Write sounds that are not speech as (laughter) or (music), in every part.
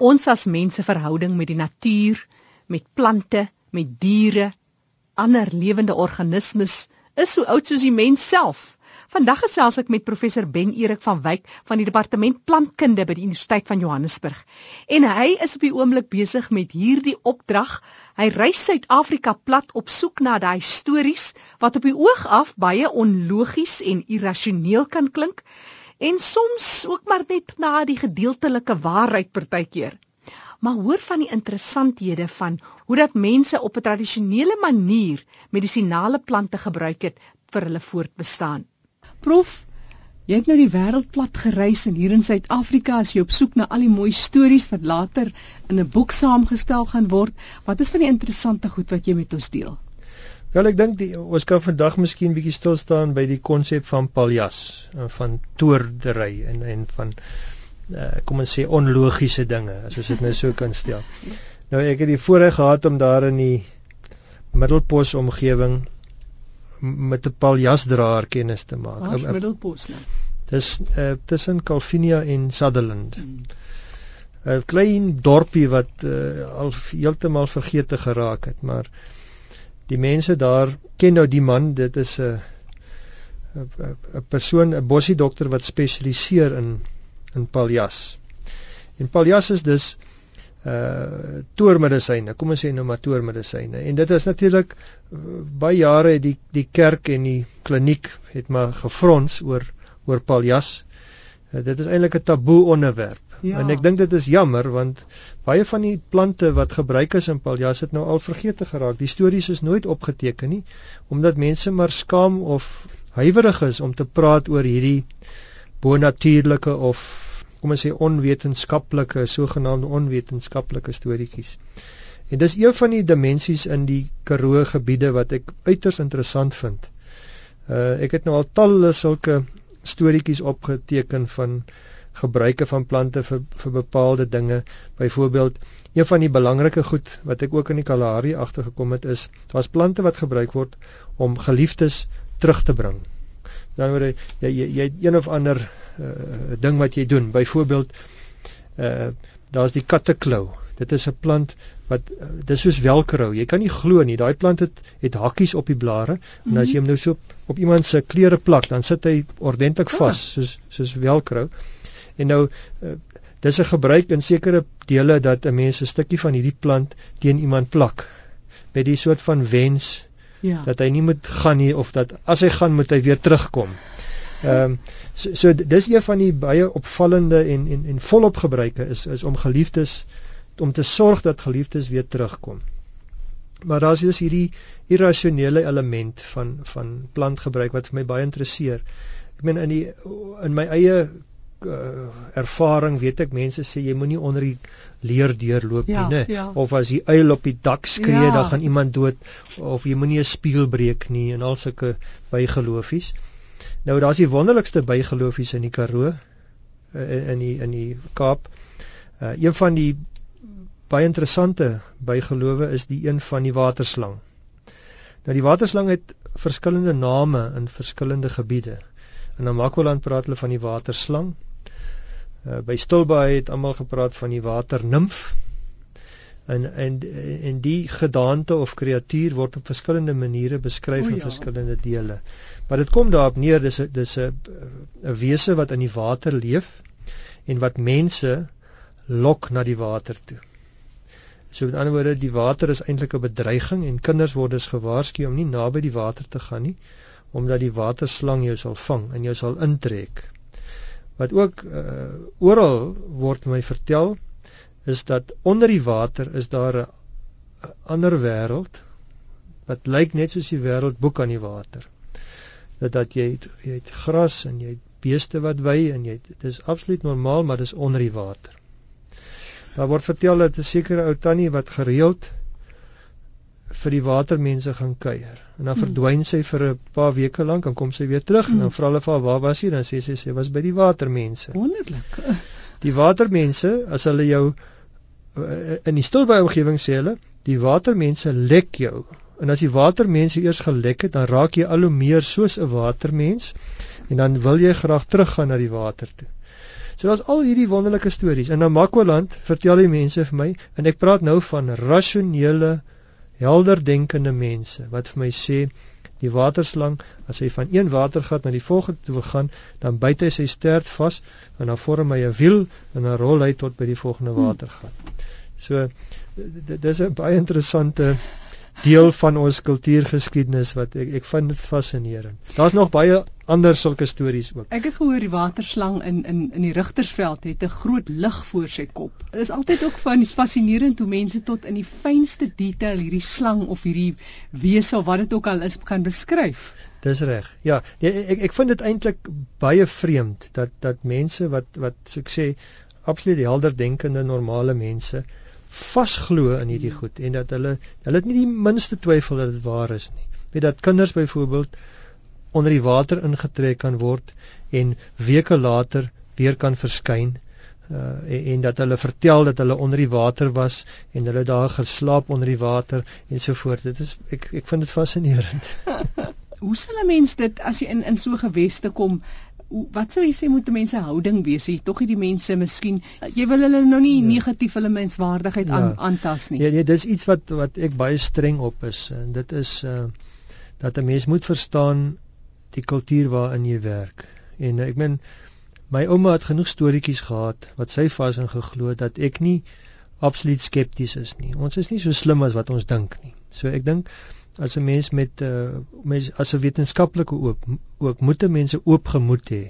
Ons as mense verhouding met die natuur, met plante, met diere, ander lewende organismes is so oud soos die mens self. Vandag gesels ek met professor Ben Erik van Wyk van die departement plantkunde by die Universiteit van Johannesburg. En hy is op die oomblik besig met hierdie opdrag. Hy reis Suid-Afrika plat op soek na daai stories wat op die oog af baie onlogies en irrasioneel kan klink en soms ook maar net na die gedeeltelike waarheid partykeer. Maar hoor van die interessanthede van hoe dat mense op 'n tradisionele manier medisinale plante gebruik het vir hulle voortbestaan. Prof, jy het nou die wêreld plat gereis en hier in Suid-Afrika as jy op soek na al die mooi stories wat later in 'n boek saamgestel gaan word. Wat is van die interessante goed wat jy met ons deel? Wel, ek dink ons kan vandag miskien bietjie stil staan by die konsep van paljas, van toordery en en van uh, kom ons sê onlogiese dinge, as ons dit nou so kan stel. Nou ek het die voorreg gehad om daar in die Middelpos omgewing met 'n paljasdraer kennis te maak. Waar is Middelpos nou? Dis uh, tussen Calvinia en Sutherland. 'n hmm. klein dorpie wat uh, al heeltemal vergete geraak het, maar die mense daar ken nou die man, dit is 'n 'n persoon, 'n bossie dokter wat spesialiseer in in paljas. En paljas is dus uh toormedisyne. Kom ons sê nou maar toormedisyne. En dit is natuurlik uh, baie jare die die kerk en die kliniek het maar gefrons oor oor paljas. Uh, dit is eintlik 'n taboe onderwerp. Ja. En ek dink dit is jammer want baie van die plante wat gebruik is in paljas het nou al vergete geraak. Die stories is nooit opgeteken nie omdat mense maar skaam of huiwerig is om te praat oor hierdie bonatuurlike of kom ons sê onwetenskaplike sogenaamde onwetenskaplike storieetjies. En dis een van die dimensies in die Karoo gebiede wat ek uiters interessant vind. Uh ek het nou al talle sulke storieetjies opgeteken van gebruike van plante vir vir bepaalde dinge. Byvoorbeeld, een van die belangrike goed wat ek ook in die Kalahari agtergekom het is, daar's plante wat gebruik word om geliefdes terug te bring. Dan word jy jy jy een of ander uh, ding wat jy doen. Byvoorbeeld uh daar's die katteklou. Dit is 'n plant wat uh, dis soos velcro. Jy kan nie glo nie. Daai plant het het hakkies op die blare mm -hmm. en as jy hom nou so op, op iemand se klere plak, dan sit hy ordentlik vas ah. soos soos velcro. En nou uh, dis 'n gebruik in sekere dele dat 'n mens 'n stukkie van hierdie plant teen iemand plak met die soort van wens ja. dat hy nie moet gaan nie of dat as hy gaan moet hy weer terugkom. Ehm um, so, so dis een van die baie opvallende en en en volop gebruike is is om geliefdes om te sorg dat geliefdes weer terugkom. Maar daar's dus hierdie irrasionele element van van plantgebruik wat vir my baie interesseer. Ek meen in die in my eie uh, ervaring weet ek mense sê jy moenie onder die leer deurloop ja, nie, ja. of as die uil op die dak skree ja. dan gaan iemand dood of jy moenie 'n spieël breek nie en al sulke bygeloofies. Nou daar's die wonderlikste bygeloofies in die Karoo eh, in die in die Kaap. Uh een van die baie interessante bygelowe is die een van die waterslang. Nou die waterslang het verskillende name in verskillende gebiede. In Namakwaland praat hulle van die waterslang. Uh by Stilbaai het almal gepraat van die waternimf en en en die gedaante of kreatuur word op verskillende maniere beskryf in ja. verskillende dele. Maar dit kom daarop neer dis 'n dis 'n 'n wese wat in die water leef en wat mense lok na die water toe. So met ander woorde, die water is eintlik 'n bedreiging en kinders word dus gewaarsku om nie naby die water te gaan nie omdat die waterslang jou sal vang en jou sal intrek. Wat ook uh, oral word my vertel is dat onder die water is daar 'n ander wêreld wat lyk net soos die wêreld bo kan die water. Dat dat jy het, jy het gras en jy het beeste wat wy en jy dis absoluut normaal maar dis onder die water. Daar word vertel dat 'n sekere ou tannie wat gereeld vir die watermense gaan kuier en dan hmm. verdwyn sy vir 'n paar weke lank en kom sy weer terug hmm. en dan vra hulle vir haar waar was sy dan sê sy sy was by die watermense. Wonderlik. (laughs) Die watermense as hulle jou Eh, in die stilbaai omgewing sê hulle die watermense lek jou en as die watermense eers gelek het dan raak jy al hoe meer soos 'n watermens en dan wil jy graag teruggaan na die water toe. So daar's al hierdie wonderlike stories. In Namakoland vertel die mense vir my en ek praat nou van rasionele, helder denkende mense wat vir my sê die waterslang as hy van een watergat na die volgende toe gaan, dan byt hy sy stert vas en dan vorm hy 'n wiel en dan rol hy tot by die volgende watergat. So dis 'n baie interessante deel van ons kultuurgeskiedenis wat ek ek vind dit fascinerend. Daar's nog baie ander sulke stories ook. Ek het gehoor die waterslang in in in die Rigtersveld het 'n groot lig voor sy kop. Dit is altyd ook van fascinerend hoe mense tot in die fynste detail hierdie slang of hierdie wese of wat dit ook al is kan beskryf. Dis reg. Ja, nee, ek ek vind dit eintlik baie vreemd dat dat mense wat wat so ek sê absoluut helder denkende normale mense vasglo in hierdie goed en dat hulle hulle het nie die minste twyfel dat dit waar is nie. Weet dat kinders byvoorbeeld onder die water ingetrek kan word en weke later weer kan verskyn uh, en, en dat hulle vertel dat hulle onder die water was en hulle daar geslaap onder die water ensovoorts. Dit is ek ek vind dit fascinerend. (laughs) Hoe sal 'n mens dit as jy in in so geweste kom wat sou jy sê moet mense houding wees? Jy tog nie die mense miskien jy wil hulle nou nie ja. negatief hulle menswaardigheid ja. aan aantas nie. Ja, nee, dis iets wat wat ek baie streng op is en dit is uh dat 'n mens moet verstaan die kultuur waarin jy werk. En uh, ek meen my ouma het genoeg storieetjies gehad wat sy vas in geglo dat ek nie absoluut skepties is nie. Ons is nie so slim as wat ons dink nie. So ek dink as 'n mens met uh mens as 'n wetenskaplike oop ook moet mense oopgemoed hê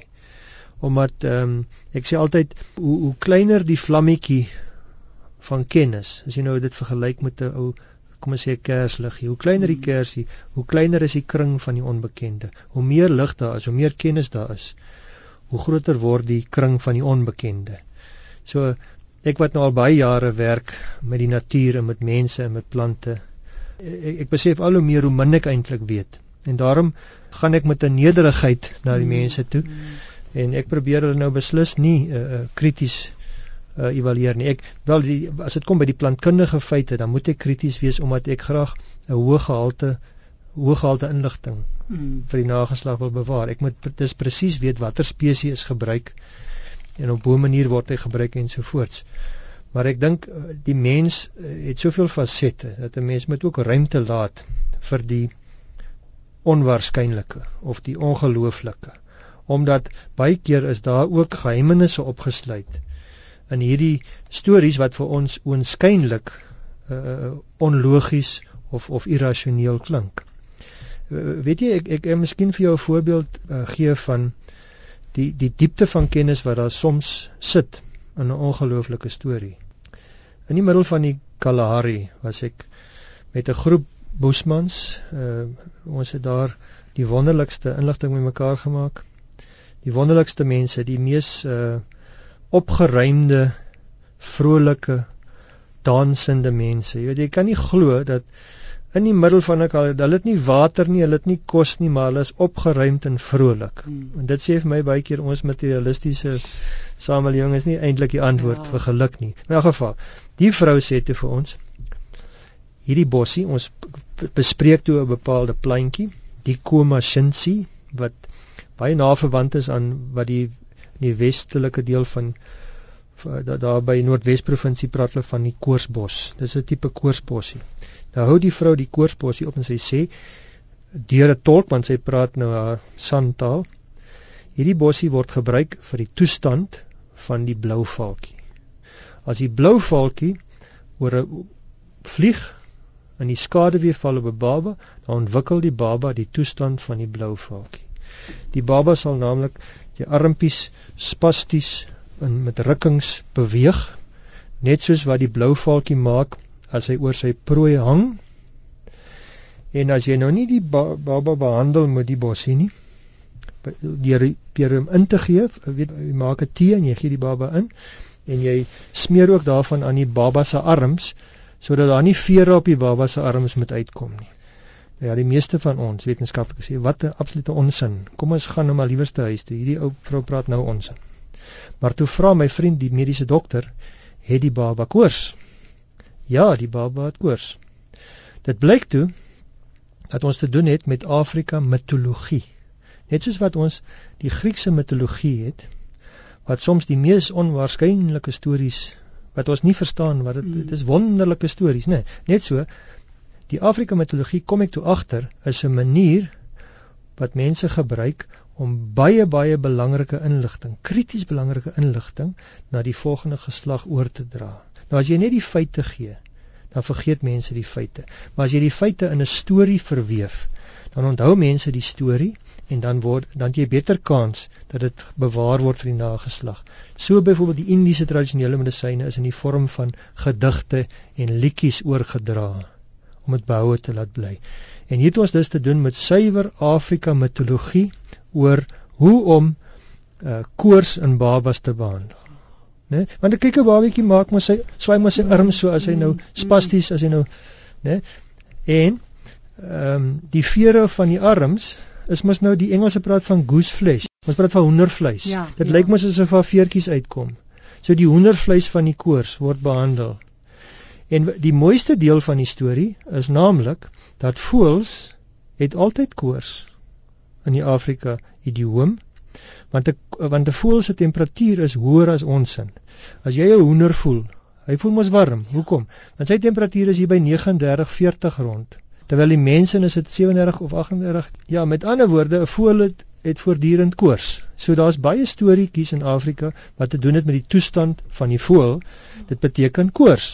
omdat ehm um, ek sê altyd hoe hoe kleiner die vlammetjie van kennis as jy nou dit vergelyk met 'n ou kom ons sê kersliggie hoe kleiner die kersie hoe kleiner is die kring van die onbekende. Hoe meer lig daar is hoe meer kennis daar is hoe groter word die kring van die onbekende. So ek wat nou al baie jare werk met die natuur en met mense en met plante ek, ek besef al hoe meer hoe min ek eintlik weet. En daarom gaan ek met 'n nederigheid na die mense toe en ek probeer hulle nou beslis nie uh, uh, krities uh, evalueer nie. Ek wel die as dit kom by die plantkundige feite, dan moet ek krities wees omdat ek graag 'n hoë gehalte hoë gehalte inligting hmm. vir die nageslag wil bewaar. Ek moet dis presies weet watter spesies is gebruik en op 'n manier word hy gebruik en so voorts. Maar ek dink eh, die mens eh, het soveel fasette dat 'n mens moet ook ruimte laat vir die onwaarskynlike of die ongelooflike. Omdat baie keer is daar ook geheimenisse opgesluit in hierdie stories wat vir ons oënskynlik uh, onlogies of of irrasioneel klink. Uh, weet jy ek ek, ek miskien vir jou 'n voorbeeld uh, gee van die die diepte van kennis wat daar soms sit in 'n ongelooflike storie. In die middel van die Kalahari was ek met 'n groep Boesmans, uh, ons het daar die wonderlikste inligting met mekaar gemaak. Die wonderlikste mense, die mees uh opgeruimde, vrolike, dansende mense. Jy weet jy kan nie glo dat in die middel van 'n hulle het nie water nie, hulle het nie kos nie, maar hulle is opgeruimd en vrolik. Hmm. En dit sê vir my baie keer ons materialistiese samelewing is nie eintlik die antwoord ja. vir geluk nie. In elk geval, die vrou sê toe vir ons hierdie bossie, ons bespreek toe 'n bepaalde plantjie, die Komashinsi wat baie na verwant is aan wat die in die westelike deel van daar da by Noordwes provinsie praat hulle van die koorsbos. Dis 'n tipe koorsbossie. Nou hou die vrou die koorsposie op en sy sê deur 'n tolk want sy praat nou haar santaal. Hierdie bossie word gebruik vir die toestand van die blou valkie. As die blou valkie oor 'n vlieg in die skaduwee val op 'n baba, dan ontwikkel die baba die toestand van die blou valkie. Die baba sal naamlik die armpies spasties en met rukkings beweeg net soos wat die blou valkie maak as hy oor sy prooi hang. En as jy nou nie die ba baba behandel met die bossie nie, deur deur hom in te gee, weet jy maak 'n tee en jy gee die baba in en jy smeer ook daarvan aan die baba se arms sodat daar nie vere op die baba se arms moet uitkom nie. Ja, die meeste van ons wetenskaplikes sê wat 'n absolute onsin. Kom ons gaan nou maar liewerste huis toe. Hierdie ou vrou praat nou onsin. Maar toe vra my vriend die mediese dokter, het die baba koors? Ja, die baba het koors. Dit blyk toe dat ons te doen het met Afrika mitologie. Net soos wat ons die Griekse mitologie het wat soms die mees onwaarskynlike stories wat ons nie verstaan wat dit mm. dit is wonderlike stories nê nee, net so die Afrika mitologie kom ek toe agter is 'n manier wat mense gebruik om baie baie belangrike inligting krities belangrike inligting na die volgende geslag oor te dra nou as jy net die feite gee dan vergeet mense die feite maar as jy die feite in 'n storie verweef dan onthou mense die storie en dan word dan jy beter kans dat dit bewaar word vir die nageslag. So byvoorbeeld die Indiese tradisionele medisyne is in die vorm van gedigte en liedjies oorgedra om dit behoue te laat bly. En hier het ons dus te doen met suiwer Afrika mitologie oor hoe om uh, koors in babas te behandel. Né? Nee? Want kyk 'n babatjie maak mos sy swaai mos sy arm so as hy nou spasties as hy nou né? Nee? En ehm um, die vere van die arms is mos nou die Engelse praat van goose flesh. Ons praat van hoendervleis. Ja, Dit ja. lyk mos asof daar veertjies uitkom. So die hoendervleis van die koors word behandel. En die mooiste deel van die storie is naamlik dat voëls het altyd koors in die Afrika idioom want 'n want 'n voël se temperatuur is hoër as ons sin. As jy 'n hoender voel, hy voel mos warm. Hoekom? Want sy temperatuur is hier by 39 40 rond terwyl die mense is dit 37 of 38 ja met ander woorde 'n voël het, het voortdurend koors so daar's baie storieetjies in Afrika wat te doen het met die toestand van die voël dit beteken koors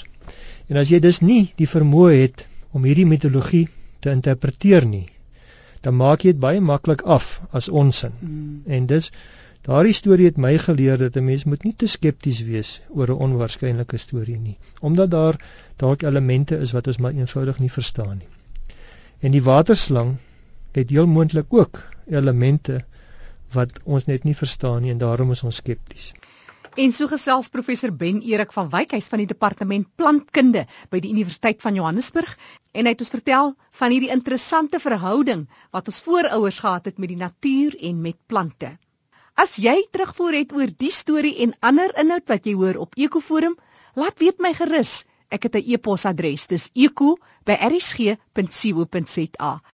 en as jy dus nie die vermoë het om hierdie mitologie te interpreteer nie dan maak jy dit baie maklik af as onsin mm. en dis daardie storie het my geleer dat 'n mens moet nie te skepties wees oor 'n onwaarskynlike storie nie omdat daar dalk elemente is wat ons maar eenvoudig nie verstaan nie En die waterslang het heel moontlik ook elemente wat ons net nie verstaan nie en daarom is ons skepties. En so gesels professor Ben Erik van Wyk, hy's van die departement plantkunde by die Universiteit van Johannesburg en hy het ons vertel van hierdie interessante verhouding wat ons voorouers gehad het met die natuur en met plante. As jy terugvoer het oor die storie en ander inhoud wat jy hoor op Ekoforum, laat weet my gerus. Ek het 'n e-posadres. Dis eku@rsg.co.za.